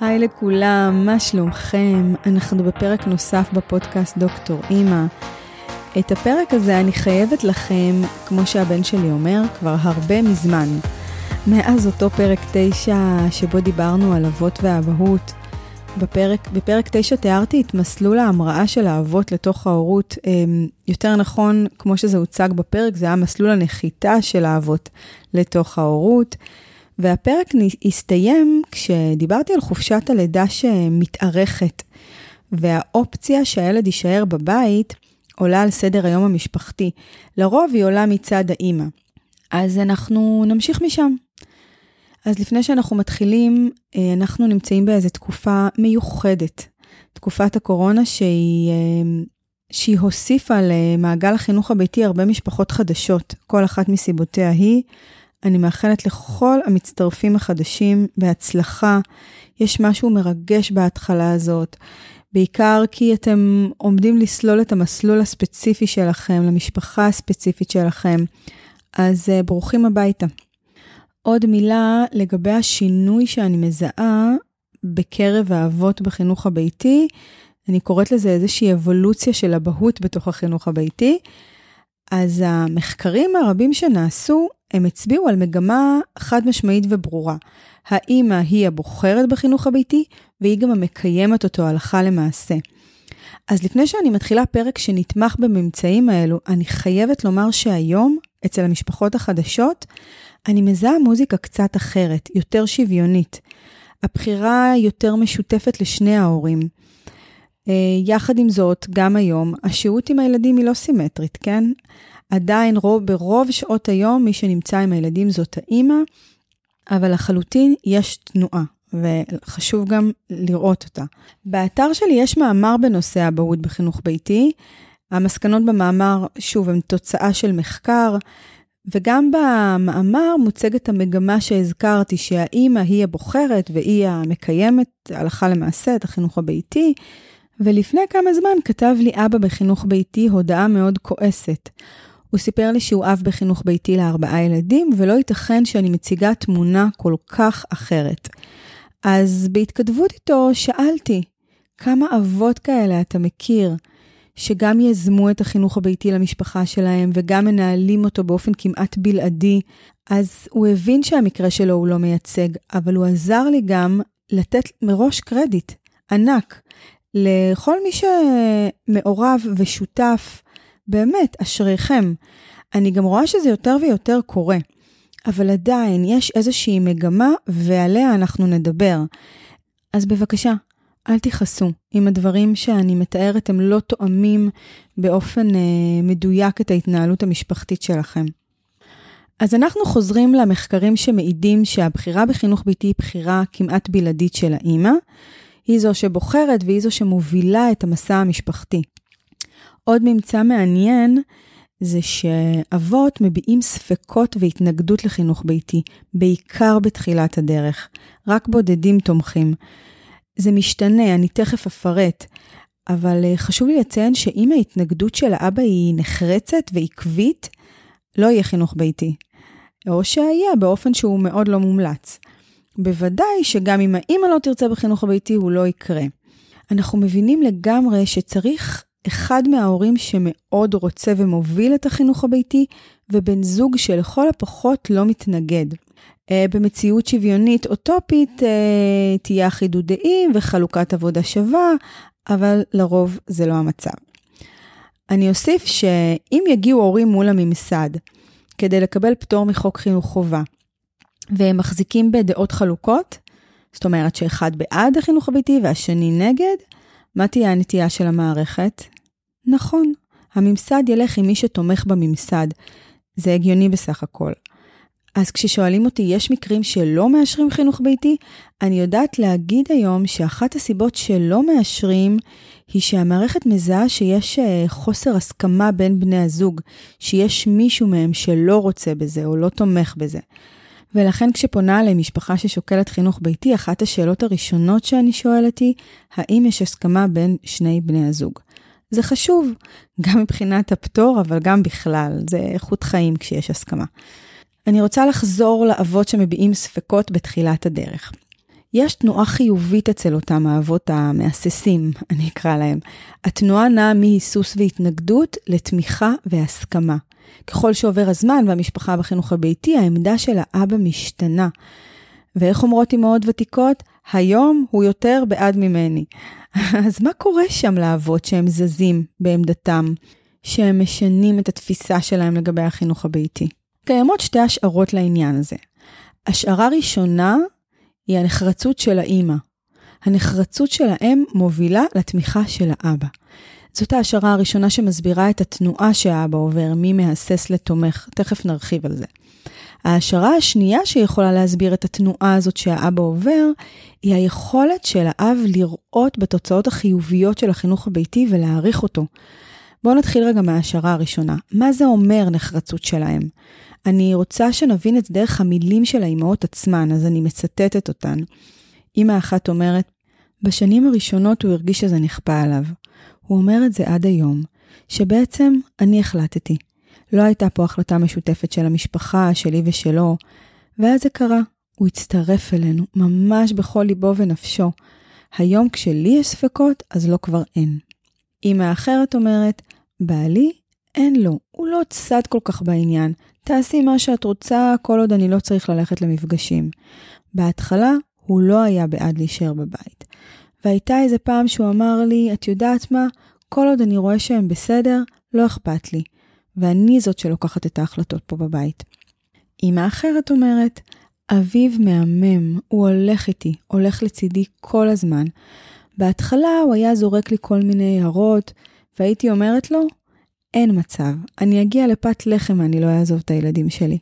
היי לכולם, מה שלומכם? אנחנו בפרק נוסף בפודקאסט דוקטור אימא. את הפרק הזה אני חייבת לכם, כמו שהבן שלי אומר, כבר הרבה מזמן. מאז אותו פרק 9 שבו דיברנו על אבות ואבהות. בפרק, בפרק 9 תיארתי את מסלול ההמראה של האבות לתוך ההורות. אמ, יותר נכון, כמו שזה הוצג בפרק, זה היה מסלול הנחיתה של האבות לתוך ההורות. והפרק הסתיים כשדיברתי על חופשת הלידה שמתארכת, והאופציה שהילד יישאר בבית עולה על סדר היום המשפחתי. לרוב היא עולה מצד האימא. אז אנחנו נמשיך משם. אז לפני שאנחנו מתחילים, אה, אנחנו נמצאים באיזו תקופה מיוחדת. תקופת הקורונה שהיא, אה, שהיא הוסיפה למעגל החינוך הביתי הרבה משפחות חדשות, כל אחת מסיבותיה היא. אני מאחלת לכל המצטרפים החדשים בהצלחה. יש משהו מרגש בהתחלה הזאת, בעיקר כי אתם עומדים לסלול את המסלול הספציפי שלכם, למשפחה הספציפית שלכם. אז uh, ברוכים הביתה. עוד מילה לגבי השינוי שאני מזהה בקרב האבות בחינוך הביתי. אני קוראת לזה איזושהי אבולוציה של אבהות בתוך החינוך הביתי. אז המחקרים הרבים שנעשו הם הצביעו על מגמה חד משמעית וברורה. האימא היא הבוחרת בחינוך הביתי, והיא גם המקיימת אותו הלכה למעשה. אז לפני שאני מתחילה פרק שנתמך בממצאים האלו, אני חייבת לומר שהיום, אצל המשפחות החדשות, אני מזהה מוזיקה קצת אחרת, יותר שוויונית. הבחירה יותר משותפת לשני ההורים. אה, יחד עם זאת, גם היום, השהות עם הילדים היא לא סימטרית, כן? עדיין רוב, ברוב שעות היום מי שנמצא עם הילדים זאת האימא, אבל לחלוטין יש תנועה, וחשוב גם לראות אותה. באתר שלי יש מאמר בנושא אבהות בחינוך ביתי. המסקנות במאמר, שוב, הן תוצאה של מחקר, וגם במאמר מוצגת המגמה שהזכרתי, שהאימא היא הבוחרת והיא המקיימת הלכה למעשה את החינוך הביתי. ולפני כמה זמן כתב לי אבא בחינוך ביתי הודעה מאוד כועסת. הוא סיפר לי שהוא אב בחינוך ביתי לארבעה ילדים, ולא ייתכן שאני מציגה תמונה כל כך אחרת. אז בהתכתבות איתו שאלתי, כמה אבות כאלה אתה מכיר, שגם יזמו את החינוך הביתי למשפחה שלהם וגם מנהלים אותו באופן כמעט בלעדי, אז הוא הבין שהמקרה שלו הוא לא מייצג, אבל הוא עזר לי גם לתת מראש קרדיט ענק לכל מי שמעורב ושותף באמת, אשריכם. אני גם רואה שזה יותר ויותר קורה, אבל עדיין יש איזושהי מגמה ועליה אנחנו נדבר. אז בבקשה, אל תכעסו אם הדברים שאני מתארת הם לא תואמים באופן אה, מדויק את ההתנהלות המשפחתית שלכם. אז אנחנו חוזרים למחקרים שמעידים שהבחירה בחינוך ביתי היא בחירה כמעט בלעדית של האימא. היא זו שבוחרת והיא זו שמובילה את המסע המשפחתי. עוד ממצא מעניין זה שאבות מביעים ספקות והתנגדות לחינוך ביתי, בעיקר בתחילת הדרך. רק בודדים תומכים. זה משתנה, אני תכף אפרט, אבל אה, חשוב לי לציין שאם ההתנגדות של האבא היא נחרצת ועקבית, לא יהיה חינוך ביתי. או שיהיה באופן שהוא מאוד לא מומלץ. בוודאי שגם אם האמא לא תרצה בחינוך הביתי, הוא לא יקרה. אנחנו מבינים לגמרי שצריך אחד מההורים שמאוד רוצה ומוביל את החינוך הביתי, ובן זוג שלכל הפחות לא מתנגד. אה, במציאות שוויונית אוטופית אה, תהיה אחידות דעים וחלוקת עבודה שווה, אבל לרוב זה לא המצב. אני אוסיף שאם יגיעו הורים מול הממסד כדי לקבל פטור מחוק חינוך חובה, והם מחזיקים בדעות חלוקות, זאת אומרת שאחד בעד החינוך הביתי והשני נגד, מה תהיה הנטייה של המערכת? נכון, הממסד ילך עם מי שתומך בממסד. זה הגיוני בסך הכל. אז כששואלים אותי, יש מקרים שלא מאשרים חינוך ביתי? אני יודעת להגיד היום שאחת הסיבות שלא מאשרים היא שהמערכת מזהה שיש אה, חוסר הסכמה בין בני הזוג, שיש מישהו מהם שלא רוצה בזה או לא תומך בזה. ולכן כשפונה אליי משפחה ששוקלת חינוך ביתי, אחת השאלות הראשונות שאני שואלת היא, האם יש הסכמה בין שני בני הזוג? זה חשוב, גם מבחינת הפטור, אבל גם בכלל, זה איכות חיים כשיש הסכמה. אני רוצה לחזור לאבות שמביעים ספקות בתחילת הדרך. יש תנועה חיובית אצל אותם האבות המהססים, אני אקרא להם. התנועה נעה מהיסוס והתנגדות לתמיכה והסכמה. ככל שעובר הזמן והמשפחה בחינוך הביתי, העמדה של האבא משתנה. ואיך אומרות אמהות ותיקות? היום הוא יותר בעד ממני. אז מה קורה שם לאבות שהם זזים בעמדתם, שהם משנים את התפיסה שלהם לגבי החינוך הביתי? קיימות שתי השערות לעניין הזה. השערה ראשונה היא הנחרצות של האימא. הנחרצות של האם מובילה לתמיכה של האבא. זאת ההשערה הראשונה שמסבירה את התנועה שהאבא עובר, מי מהסס לתומך, תכף נרחיב על זה. ההשערה השנייה שיכולה להסביר את התנועה הזאת שהאבא עובר, היא היכולת של האב לראות בתוצאות החיוביות של החינוך הביתי ולהעריך אותו. בואו נתחיל רגע מההשערה הראשונה. מה זה אומר נחרצות שלהם? אני רוצה שנבין את דרך המילים של האימהות עצמן, אז אני מצטטת אותן. אימא אחת אומרת, בשנים הראשונות הוא הרגיש שזה נכפה עליו. הוא אומר את זה עד היום, שבעצם אני החלטתי. לא הייתה פה החלטה משותפת של המשפחה, שלי ושלו, ואז זה קרה. הוא הצטרף אלינו, ממש בכל ליבו ונפשו. היום כשלי יש ספקות, אז לא כבר אין. אמא האחרת אומרת, בעלי, אין לו, הוא לא צד כל כך בעניין. תעשי מה שאת רוצה, כל עוד אני לא צריך ללכת למפגשים. בהתחלה, הוא לא היה בעד להישאר בבית. והייתה איזה פעם שהוא אמר לי, את יודעת מה? כל עוד אני רואה שהם בסדר, לא אכפת לי. ואני זאת שלוקחת את ההחלטות פה בבית. אמא אחרת אומרת, אביו מהמם, הוא הולך איתי, הולך לצידי כל הזמן. בהתחלה הוא היה זורק לי כל מיני הערות, והייתי אומרת לו, אין מצב, אני אגיע לפת לחם ואני לא אעזוב את הילדים שלי.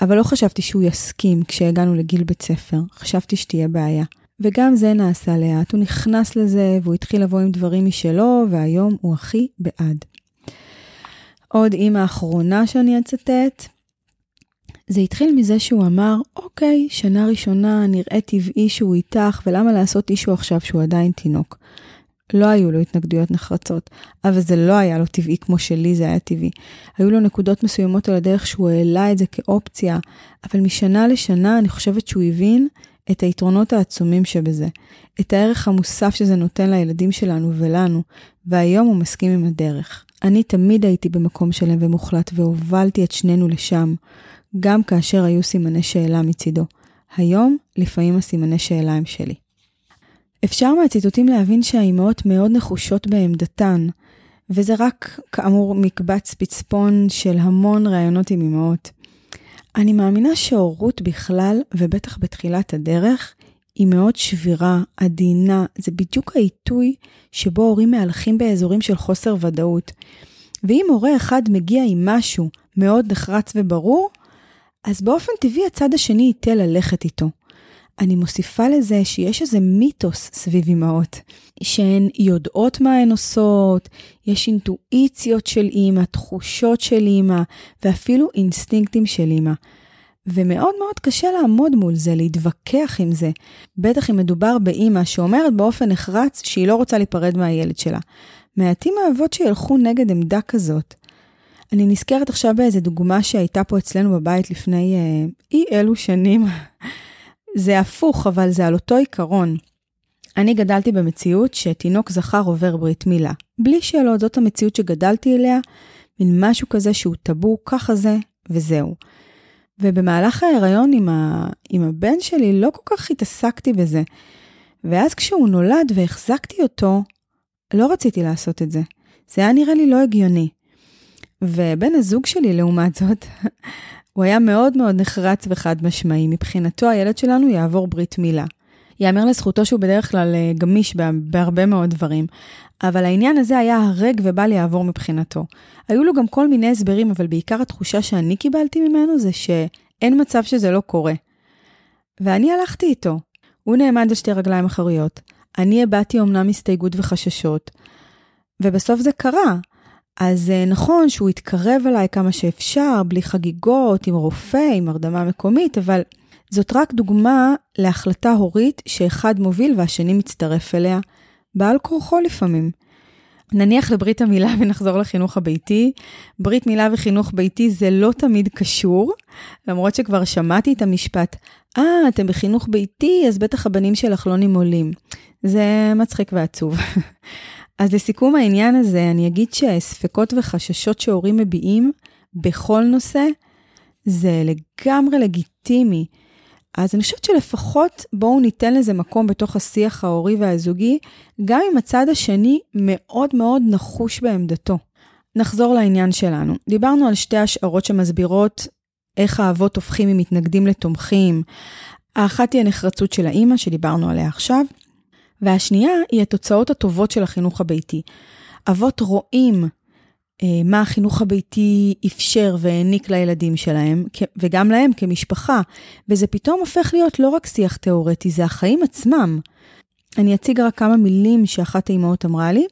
אבל לא חשבתי שהוא יסכים כשהגענו לגיל בית ספר, חשבתי שתהיה בעיה. וגם זה נעשה לאט, הוא נכנס לזה והוא התחיל לבוא עם דברים משלו, והיום הוא הכי בעד. עוד אימא אחרונה שאני אצטט, זה התחיל מזה שהוא אמר, אוקיי, שנה ראשונה נראה טבעי שהוא איתך, ולמה לעשות אישו עכשיו שהוא עדיין תינוק? לא היו לו התנגדויות נחרצות, אבל זה לא היה לו טבעי כמו שלי זה היה טבעי. היו לו נקודות מסוימות על הדרך שהוא העלה את זה כאופציה, אבל משנה לשנה אני חושבת שהוא הבין את היתרונות העצומים שבזה, את הערך המוסף שזה נותן לילדים שלנו ולנו, והיום הוא מסכים עם הדרך. אני תמיד הייתי במקום שלם ומוחלט והובלתי את שנינו לשם, גם כאשר היו סימני שאלה מצידו. היום, לפעמים הסימני שאלה הם שלי. אפשר מהציטוטים להבין שהאימהות מאוד נחושות בעמדתן, וזה רק, כאמור, מקבץ פצפון של המון ראיונות עם אימהות. אני מאמינה שהורות בכלל, ובטח בתחילת הדרך, היא מאוד שבירה, עדינה, זה בדיוק העיתוי שבו הורים מהלכים באזורים של חוסר ודאות. ואם הורה אחד מגיע עם משהו מאוד נחרץ וברור, אז באופן טבעי הצד השני ייתה ללכת איתו. אני מוסיפה לזה שיש איזה מיתוס סביב אמהות, שהן יודעות מה הן עושות, יש אינטואיציות של אימא, תחושות של אימא, ואפילו אינסטינקטים של אימא. ומאוד מאוד קשה לעמוד מול זה, להתווכח עם זה. בטח אם מדובר באימא שאומרת באופן נחרץ שהיא לא רוצה להיפרד מהילד שלה. מעטים האבות שילכו נגד עמדה כזאת. אני נזכרת עכשיו באיזה דוגמה שהייתה פה אצלנו בבית לפני אה, אי אלו שנים. זה הפוך, אבל זה על אותו עיקרון. אני גדלתי במציאות שתינוק זכר עובר ברית מילה. בלי שאלות, זאת המציאות שגדלתי אליה, מין משהו כזה שהוא טאבו, ככה זה, וזהו. ובמהלך ההיריון עם, ה... עם הבן שלי לא כל כך התעסקתי בזה. ואז כשהוא נולד והחזקתי אותו, לא רציתי לעשות את זה. זה היה נראה לי לא הגיוני. ובן הזוג שלי, לעומת זאת, הוא היה מאוד מאוד נחרץ וחד משמעי. מבחינתו הילד שלנו יעבור ברית מילה. יאמר לזכותו שהוא בדרך כלל אה, גמיש בהרבה מאוד דברים, אבל העניין הזה היה הרג ובל יעבור מבחינתו. היו לו גם כל מיני הסברים, אבל בעיקר התחושה שאני קיבלתי ממנו זה שאין מצב שזה לא קורה. ואני הלכתי איתו. הוא נעמד על שתי רגליים אחריות. אני הבעתי אמנם הסתייגות וחששות, ובסוף זה קרה. אז אה, נכון שהוא התקרב אליי כמה שאפשר, בלי חגיגות, עם רופא, עם הרדמה מקומית, אבל זאת רק דוגמה להחלטה הורית שאחד מוביל והשני מצטרף אליה, בעל כורחו לפעמים. נניח לברית המילה ונחזור לחינוך הביתי. ברית מילה וחינוך ביתי זה לא תמיד קשור, למרות שכבר שמעתי את המשפט, אה, ah, אתם בחינוך ביתי, אז בטח הבנים שלך לא נימולים. זה מצחיק ועצוב. אז לסיכום העניין הזה, אני אגיד שספקות וחששות שהורים מביעים בכל נושא, זה לגמרי לגיטימי. אז אני חושבת שלפחות בואו ניתן לזה מקום בתוך השיח ההורי והזוגי, גם אם הצד השני מאוד מאוד נחוש בעמדתו. נחזור לעניין שלנו. דיברנו על שתי השערות שמסבירות איך האבות הופכים ממתנגדים לתומכים. האחת היא הנחרצות של האימא, שדיברנו עליה עכשיו, והשנייה היא התוצאות הטובות של החינוך הביתי. אבות רואים אה, מה החינוך הביתי אפשר והעניק לילדים שלהם, וגם להם כמשפחה, וזה פתאום הופך להיות לא רק שיח תיאורטי, זה החיים עצמם. אני אציג רק כמה מילים שאחת האימהות אמרה לי.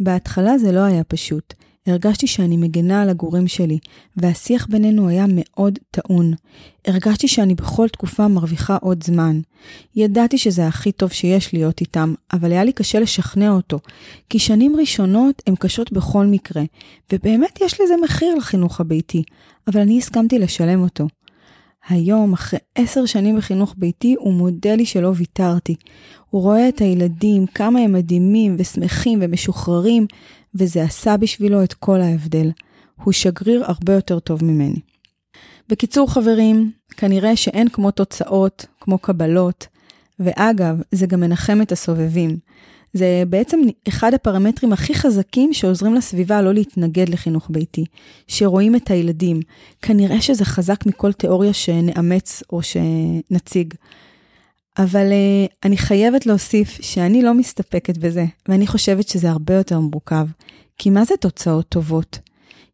בהתחלה זה לא היה פשוט. הרגשתי שאני מגנה על הגורים שלי, והשיח בינינו היה מאוד טעון. הרגשתי שאני בכל תקופה מרוויחה עוד זמן. ידעתי שזה הכי טוב שיש להיות איתם, אבל היה לי קשה לשכנע אותו, כי שנים ראשונות הן קשות בכל מקרה, ובאמת יש לזה מחיר לחינוך הביתי, אבל אני הסכמתי לשלם אותו. היום, אחרי עשר שנים בחינוך ביתי, הוא מודה לי שלא ויתרתי. הוא רואה את הילדים, כמה הם מדהימים ושמחים ומשוחררים, וזה עשה בשבילו את כל ההבדל. הוא שגריר הרבה יותר טוב ממני. בקיצור, חברים, כנראה שאין כמו תוצאות, כמו קבלות, ואגב, זה גם מנחם את הסובבים. זה בעצם אחד הפרמטרים הכי חזקים שעוזרים לסביבה לא להתנגד לחינוך ביתי, שרואים את הילדים. כנראה שזה חזק מכל תיאוריה שנאמץ או שנציג. אבל uh, אני חייבת להוסיף שאני לא מסתפקת בזה, ואני חושבת שזה הרבה יותר מורכב. כי מה זה תוצאות טובות?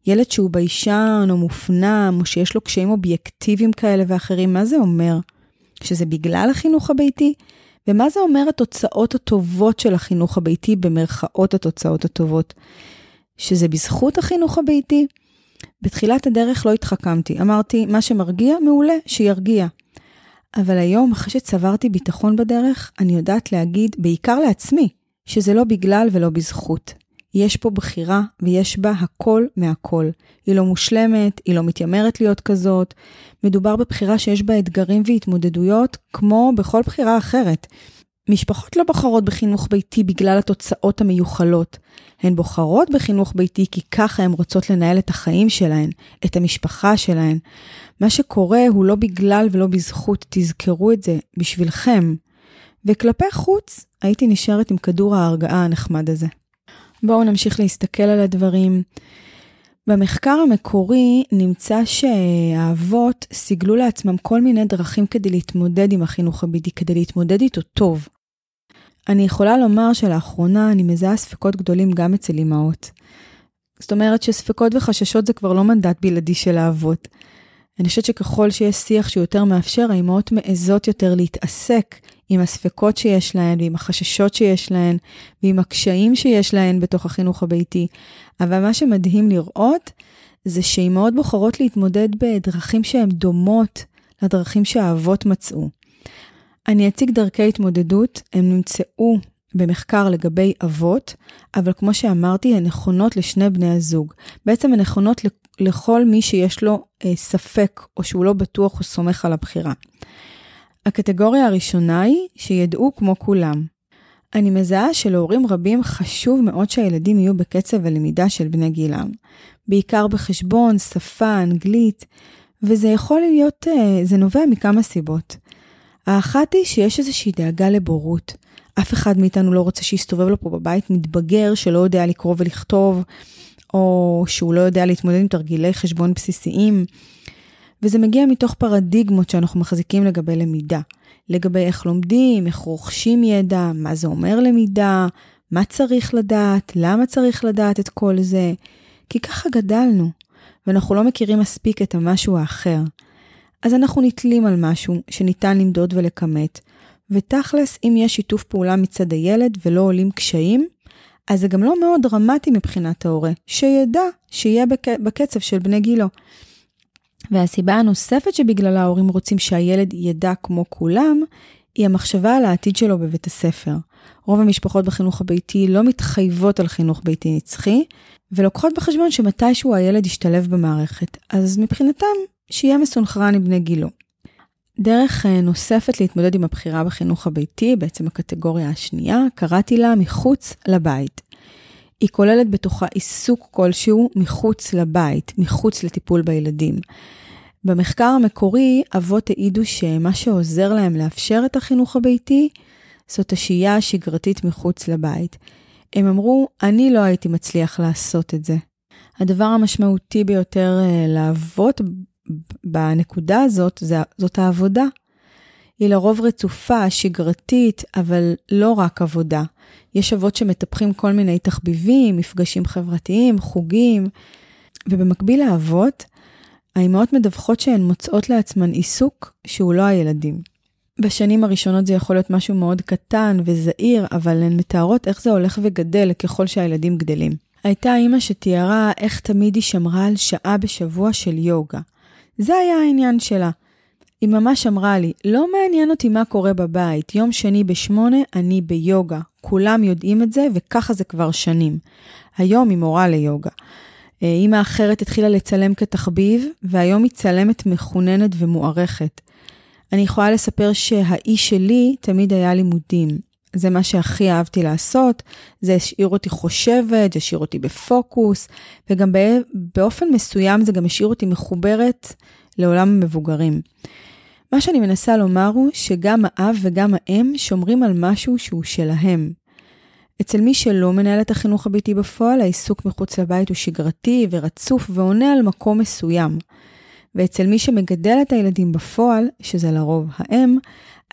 ילד שהוא ביישן או מופנם, או שיש לו קשיים אובייקטיביים כאלה ואחרים, מה זה אומר? שזה בגלל החינוך הביתי? ומה זה אומר התוצאות הטובות של החינוך הביתי, במרכאות התוצאות הטובות? שזה בזכות החינוך הביתי? בתחילת הדרך לא התחכמתי, אמרתי, מה שמרגיע, מעולה, שירגיע. אבל היום, אחרי שצברתי ביטחון בדרך, אני יודעת להגיד, בעיקר לעצמי, שזה לא בגלל ולא בזכות. יש פה בחירה ויש בה הכל מהכל. היא לא מושלמת, היא לא מתיימרת להיות כזאת. מדובר בבחירה שיש בה אתגרים והתמודדויות כמו בכל בחירה אחרת. משפחות לא בוחרות בחינוך ביתי בגלל התוצאות המיוחלות. הן בוחרות בחינוך ביתי כי ככה הן רוצות לנהל את החיים שלהן, את המשפחה שלהן. מה שקורה הוא לא בגלל ולא בזכות, תזכרו את זה, בשבילכם. וכלפי חוץ, הייתי נשארת עם כדור ההרגעה הנחמד הזה. בואו נמשיך להסתכל על הדברים. במחקר המקורי נמצא שהאבות סיגלו לעצמם כל מיני דרכים כדי להתמודד עם החינוך הביתי, כדי להתמודד איתו טוב. אני יכולה לומר שלאחרונה אני מזהה ספקות גדולים גם אצל אמהות. זאת אומרת שספקות וחששות זה כבר לא מנדט בלעדי של האבות. אני חושבת שככל שיש שיח שהוא יותר מאפשר, האמהות מעזות יותר להתעסק עם הספקות שיש להן, ועם החששות שיש להן, ועם הקשיים שיש להן בתוך החינוך הביתי. אבל מה שמדהים לראות, זה שאימהות בוחרות להתמודד בדרכים שהן דומות לדרכים שהאבות מצאו. אני אציג דרכי התמודדות, הן נמצאו במחקר לגבי אבות, אבל כמו שאמרתי, הן נכונות לשני בני הזוג. בעצם הן נכונות לכל מי שיש לו אה, ספק או שהוא לא בטוח או סומך על הבחירה. הקטגוריה הראשונה היא שידעו כמו כולם. אני מזהה שלהורים רבים חשוב מאוד שהילדים יהיו בקצב הלמידה של בני גילם, בעיקר בחשבון, שפה, אנגלית, וזה יכול להיות, אה, זה נובע מכמה סיבות. האחת היא שיש איזושהי דאגה לבורות. אף אחד מאיתנו לא רוצה שיסתובב לו פה בבית מתבגר שלא יודע לקרוא ולכתוב, או שהוא לא יודע להתמודד עם תרגילי חשבון בסיסיים. וזה מגיע מתוך פרדיגמות שאנחנו מחזיקים לגבי למידה. לגבי איך לומדים, איך רוכשים ידע, מה זה אומר למידה, מה צריך לדעת, למה צריך לדעת את כל זה. כי ככה גדלנו, ואנחנו לא מכירים מספיק את המשהו האחר. אז אנחנו נתלים על משהו שניתן למדוד ולכמת, ותכלס, אם יש שיתוף פעולה מצד הילד ולא עולים קשיים, אז זה גם לא מאוד דרמטי מבחינת ההורה, שידע שיהיה בק... בקצב של בני גילו. והסיבה הנוספת שבגללה ההורים רוצים שהילד ידע כמו כולם, היא המחשבה על העתיד שלו בבית הספר. רוב המשפחות בחינוך הביתי לא מתחייבות על חינוך ביתי נצחי, ולוקחות בחשבון שמתישהו הילד ישתלב במערכת, אז מבחינתם, שיהיה מסונכרן עם בני גילו. דרך אה, נוספת להתמודד עם הבחירה בחינוך הביתי, בעצם הקטגוריה השנייה, קראתי לה מחוץ לבית. היא כוללת בתוכה עיסוק כלשהו מחוץ לבית, מחוץ לטיפול בילדים. במחקר המקורי, אבות העידו שמה שעוזר להם לאפשר את החינוך הביתי, זאת השהייה השגרתית מחוץ לבית. הם אמרו, אני לא הייתי מצליח לעשות את זה. הדבר המשמעותי ביותר אה, לאבות בנקודה הזאת, זאת העבודה. היא לרוב רצופה, שגרתית, אבל לא רק עבודה. יש אבות שמטפחים כל מיני תחביבים, מפגשים חברתיים, חוגים, ובמקביל לאבות, האימהות מדווחות שהן מוצאות לעצמן עיסוק שהוא לא הילדים. בשנים הראשונות זה יכול להיות משהו מאוד קטן וזעיר, אבל הן מתארות איך זה הולך וגדל ככל שהילדים גדלים. הייתה אימא שתיארה איך תמיד היא שמרה על שעה בשבוע של יוגה. זה היה העניין שלה. היא ממש אמרה לי, לא מעניין אותי מה קורה בבית, יום שני בשמונה אני ביוגה. כולם יודעים את זה, וככה זה כבר שנים. היום היא מורה ליוגה. אה, אימא אחרת התחילה לצלם כתחביב, והיום היא צלמת מחוננת ומוערכת. אני יכולה לספר שהאי שלי תמיד היה לימודים. זה מה שהכי אהבתי לעשות, זה השאיר אותי חושבת, זה השאיר אותי בפוקוס, וגם באופן מסוים זה גם השאיר אותי מחוברת לעולם המבוגרים. מה שאני מנסה לומר הוא שגם האב וגם האם שומרים על משהו שהוא שלהם. אצל מי שלא מנהל את החינוך הביתי בפועל, העיסוק מחוץ לבית הוא שגרתי ורצוף ועונה על מקום מסוים. ואצל מי שמגדל את הילדים בפועל, שזה לרוב האם,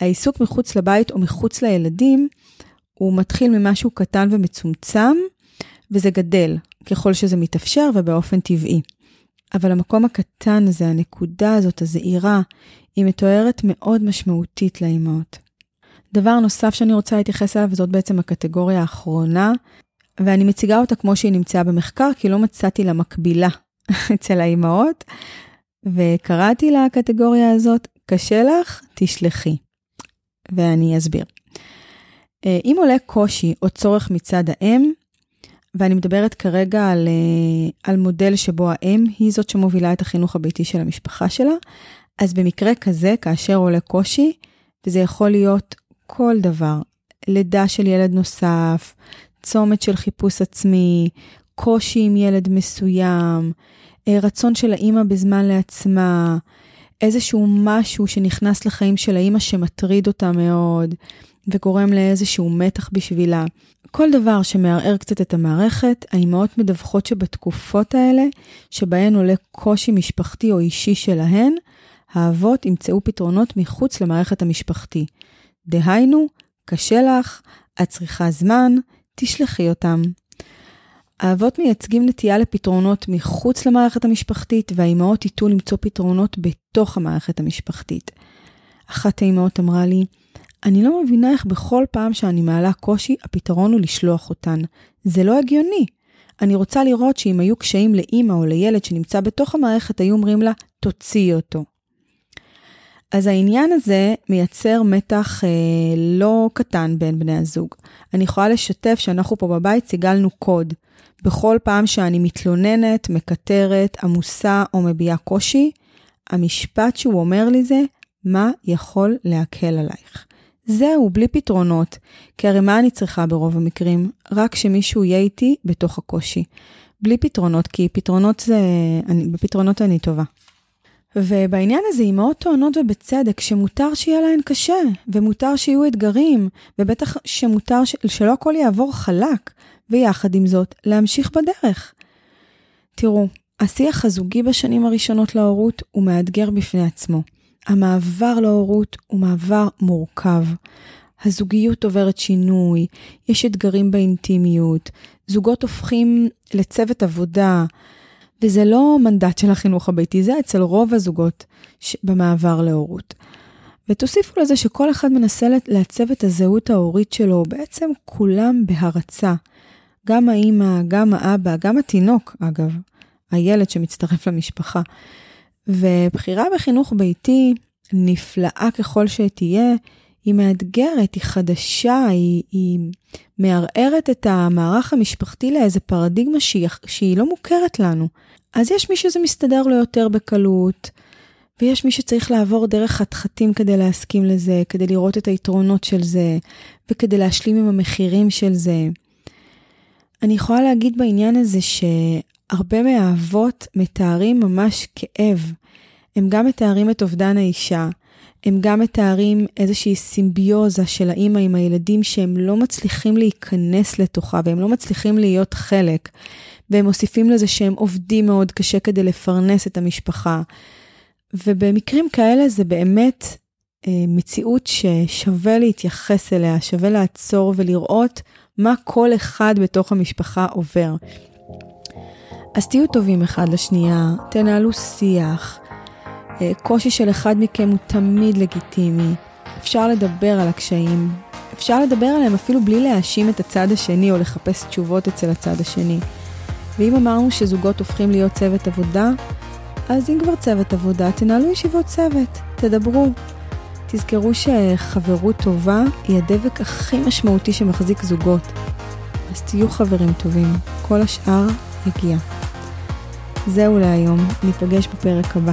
העיסוק מחוץ לבית או מחוץ לילדים, הוא מתחיל ממשהו קטן ומצומצם, וזה גדל ככל שזה מתאפשר ובאופן טבעי. אבל המקום הקטן הזה, הנקודה הזאת, הזעירה, היא מתוארת מאוד משמעותית לאימהות. דבר נוסף שאני רוצה להתייחס אליו, וזאת בעצם הקטגוריה האחרונה, ואני מציגה אותה כמו שהיא נמצאה במחקר, כי לא מצאתי לה מקבילה אצל האימהות, וקראתי לקטגוריה הזאת, קשה לך, תשלחי. ואני אסביר. אה, אם עולה קושי או צורך מצד האם, ואני מדברת כרגע על, אה, על מודל שבו האם היא זאת שמובילה את החינוך הביתי של המשפחה שלה, אז במקרה כזה, כאשר עולה קושי, וזה יכול להיות כל דבר, לידה של ילד נוסף, צומת של חיפוש עצמי, קושי עם ילד מסוים, אה, רצון של האימא בזמן לעצמה, איזשהו משהו שנכנס לחיים של האימא שמטריד אותה מאוד וגורם לאיזשהו מתח בשבילה. כל דבר שמערער קצת את המערכת, האימהות מדווחות שבתקופות האלה, שבהן עולה קושי משפחתי או אישי שלהן, האבות ימצאו פתרונות מחוץ למערכת המשפחתי. דהיינו, קשה לך, את צריכה זמן, תשלחי אותם. האבות מייצגים נטייה לפתרונות מחוץ למערכת המשפחתית, והאימהות ייטו למצוא פתרונות בתוך המערכת המשפחתית. אחת האימהות אמרה לי, אני לא מבינה איך בכל פעם שאני מעלה קושי, הפתרון הוא לשלוח אותן. זה לא הגיוני. אני רוצה לראות שאם היו קשיים לאימא או לילד שנמצא בתוך המערכת, היו אומרים לה, תוציאי אותו. אז העניין הזה מייצר מתח אה, לא קטן בין בני הזוג. אני יכולה לשתף שאנחנו פה בבית סיגלנו קוד. בכל פעם שאני מתלוננת, מקטרת, עמוסה או מביעה קושי, המשפט שהוא אומר לי זה, מה יכול להקל עלייך? זהו, בלי פתרונות. כי הרי מה אני צריכה ברוב המקרים? רק שמישהו יהיה איתי בתוך הקושי. בלי פתרונות, כי פתרונות זה... אני, בפתרונות אני טובה. ובעניין הזה אימהות טוענות ובצדק שמותר שיהיה להן קשה, ומותר שיהיו אתגרים, ובטח שמותר ש... שלא הכל יעבור חלק, ויחד עם זאת, להמשיך בדרך. תראו, השיח הזוגי בשנים הראשונות להורות הוא מאתגר בפני עצמו. המעבר להורות הוא מעבר מורכב. הזוגיות עוברת שינוי, יש אתגרים באינטימיות, זוגות הופכים לצוות עבודה, וזה לא מנדט של החינוך הביתי, זה אצל רוב הזוגות במעבר להורות. ותוסיפו לזה שכל אחד מנסה לעצב את הזהות ההורית שלו, בעצם כולם בהרצה. גם האימא, גם האבא, גם התינוק, אגב, הילד שמצטרף למשפחה. ובחירה בחינוך ביתי, נפלאה ככל שתהיה, היא מאתגרת, היא חדשה, היא, היא מערערת את המערך המשפחתי לאיזה פרדיגמה שהיא, שהיא לא מוכרת לנו. אז יש מי שזה מסתדר לו יותר בקלות, ויש מי שצריך לעבור דרך חתחתים כדי להסכים לזה, כדי לראות את היתרונות של זה, וכדי להשלים עם המחירים של זה. אני יכולה להגיד בעניין הזה שהרבה מהאבות מתארים ממש כאב. הם גם מתארים את אובדן האישה, הם גם מתארים איזושהי סימביוזה של האימא עם הילדים שהם לא מצליחים להיכנס לתוכה והם לא מצליחים להיות חלק. והם מוסיפים לזה שהם עובדים מאוד קשה כדי לפרנס את המשפחה. ובמקרים כאלה זה באמת אה, מציאות ששווה להתייחס אליה, שווה לעצור ולראות מה כל אחד בתוך המשפחה עובר. אז תהיו טובים אחד לשנייה, תנהלו שיח. אה, קושי של אחד מכם הוא תמיד לגיטימי. אפשר לדבר על הקשיים, אפשר לדבר עליהם אפילו בלי להאשים את הצד השני או לחפש תשובות אצל הצד השני. ואם אמרנו שזוגות הופכים להיות צוות עבודה, אז אם כבר צוות עבודה, תנהלו ישיבות צוות, תדברו. תזכרו שחברות טובה היא הדבק הכי משמעותי שמחזיק זוגות. אז תהיו חברים טובים, כל השאר יגיע. זהו להיום, ניפגש בפרק הבא.